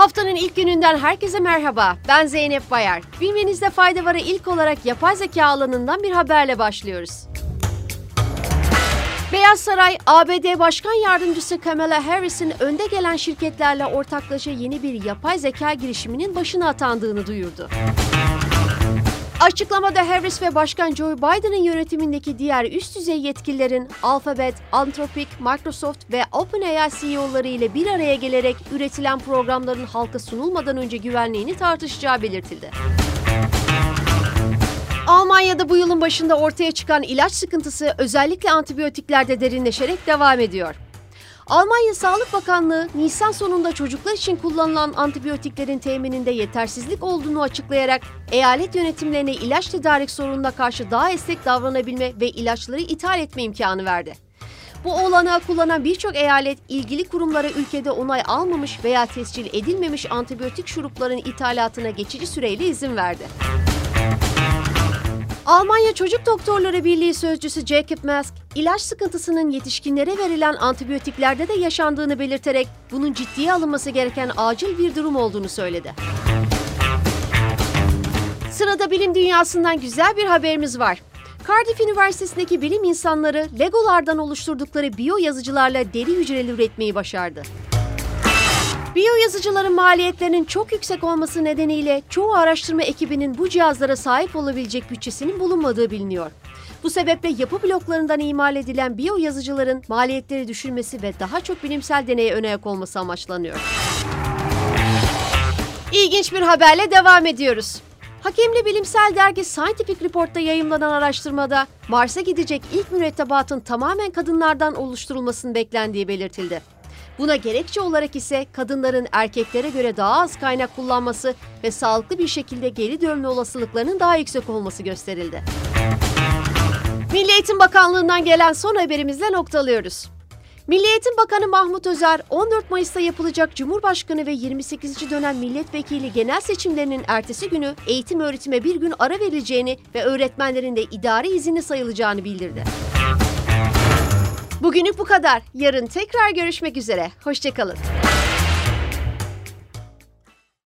Haftanın ilk gününden herkese merhaba. Ben Zeynep Bayar. Bilmenizde fayda varı ilk olarak yapay zeka alanından bir haberle başlıyoruz. Beyaz Saray, ABD Başkan Yardımcısı Kamala Harris'in önde gelen şirketlerle ortaklaşa yeni bir yapay zeka girişiminin başına atandığını duyurdu. Açıklamada Harris ve Başkan Joe Biden'ın yönetimindeki diğer üst düzey yetkililerin Alphabet, Anthropic, Microsoft ve OpenAI CEO'ları ile bir araya gelerek üretilen programların halka sunulmadan önce güvenliğini tartışacağı belirtildi. Almanya'da bu yılın başında ortaya çıkan ilaç sıkıntısı özellikle antibiyotiklerde derinleşerek devam ediyor. Almanya Sağlık Bakanlığı, Nisan sonunda çocuklar için kullanılan antibiyotiklerin temininde yetersizlik olduğunu açıklayarak eyalet yönetimlerine ilaç tedarik sorununa karşı daha esnek davranabilme ve ilaçları ithal etme imkanı verdi. Bu olanağı kullanan birçok eyalet ilgili kurumlara ülkede onay almamış veya tescil edilmemiş antibiyotik şurupların ithalatına geçici süreyle izin verdi. Almanya Çocuk Doktorları Birliği sözcüsü Jacob Mask, ilaç sıkıntısının yetişkinlere verilen antibiyotiklerde de yaşandığını belirterek bunun ciddiye alınması gereken acil bir durum olduğunu söyledi. Sırada bilim dünyasından güzel bir haberimiz var. Cardiff Üniversitesi'ndeki bilim insanları Legolardan oluşturdukları biyo yazıcılarla deri hücreleri üretmeyi başardı. Biyo yazıcıların maliyetlerinin çok yüksek olması nedeniyle çoğu araştırma ekibinin bu cihazlara sahip olabilecek bütçesinin bulunmadığı biliniyor. Bu sebeple yapı bloklarından imal edilen biyo yazıcıların maliyetleri düşürmesi ve daha çok bilimsel deneye ön ayak olması amaçlanıyor. İlginç bir haberle devam ediyoruz. Hakemli bilimsel dergi Scientific Report'ta yayımlanan araştırmada Mars'a gidecek ilk mürettebatın tamamen kadınlardan oluşturulmasının beklendiği belirtildi. Buna gerekçe olarak ise kadınların erkeklere göre daha az kaynak kullanması ve sağlıklı bir şekilde geri dönme olasılıklarının daha yüksek olması gösterildi. Milli Eğitim Bakanlığı'ndan gelen son haberimizle noktalıyoruz. Milli Eğitim Bakanı Mahmut Özer, 14 Mayıs'ta yapılacak Cumhurbaşkanı ve 28. dönem milletvekili genel seçimlerinin ertesi günü eğitim öğretime bir gün ara verileceğini ve öğretmenlerin de idari izinli sayılacağını bildirdi. Bugünlük bu kadar. Yarın tekrar görüşmek üzere. Hoşçakalın.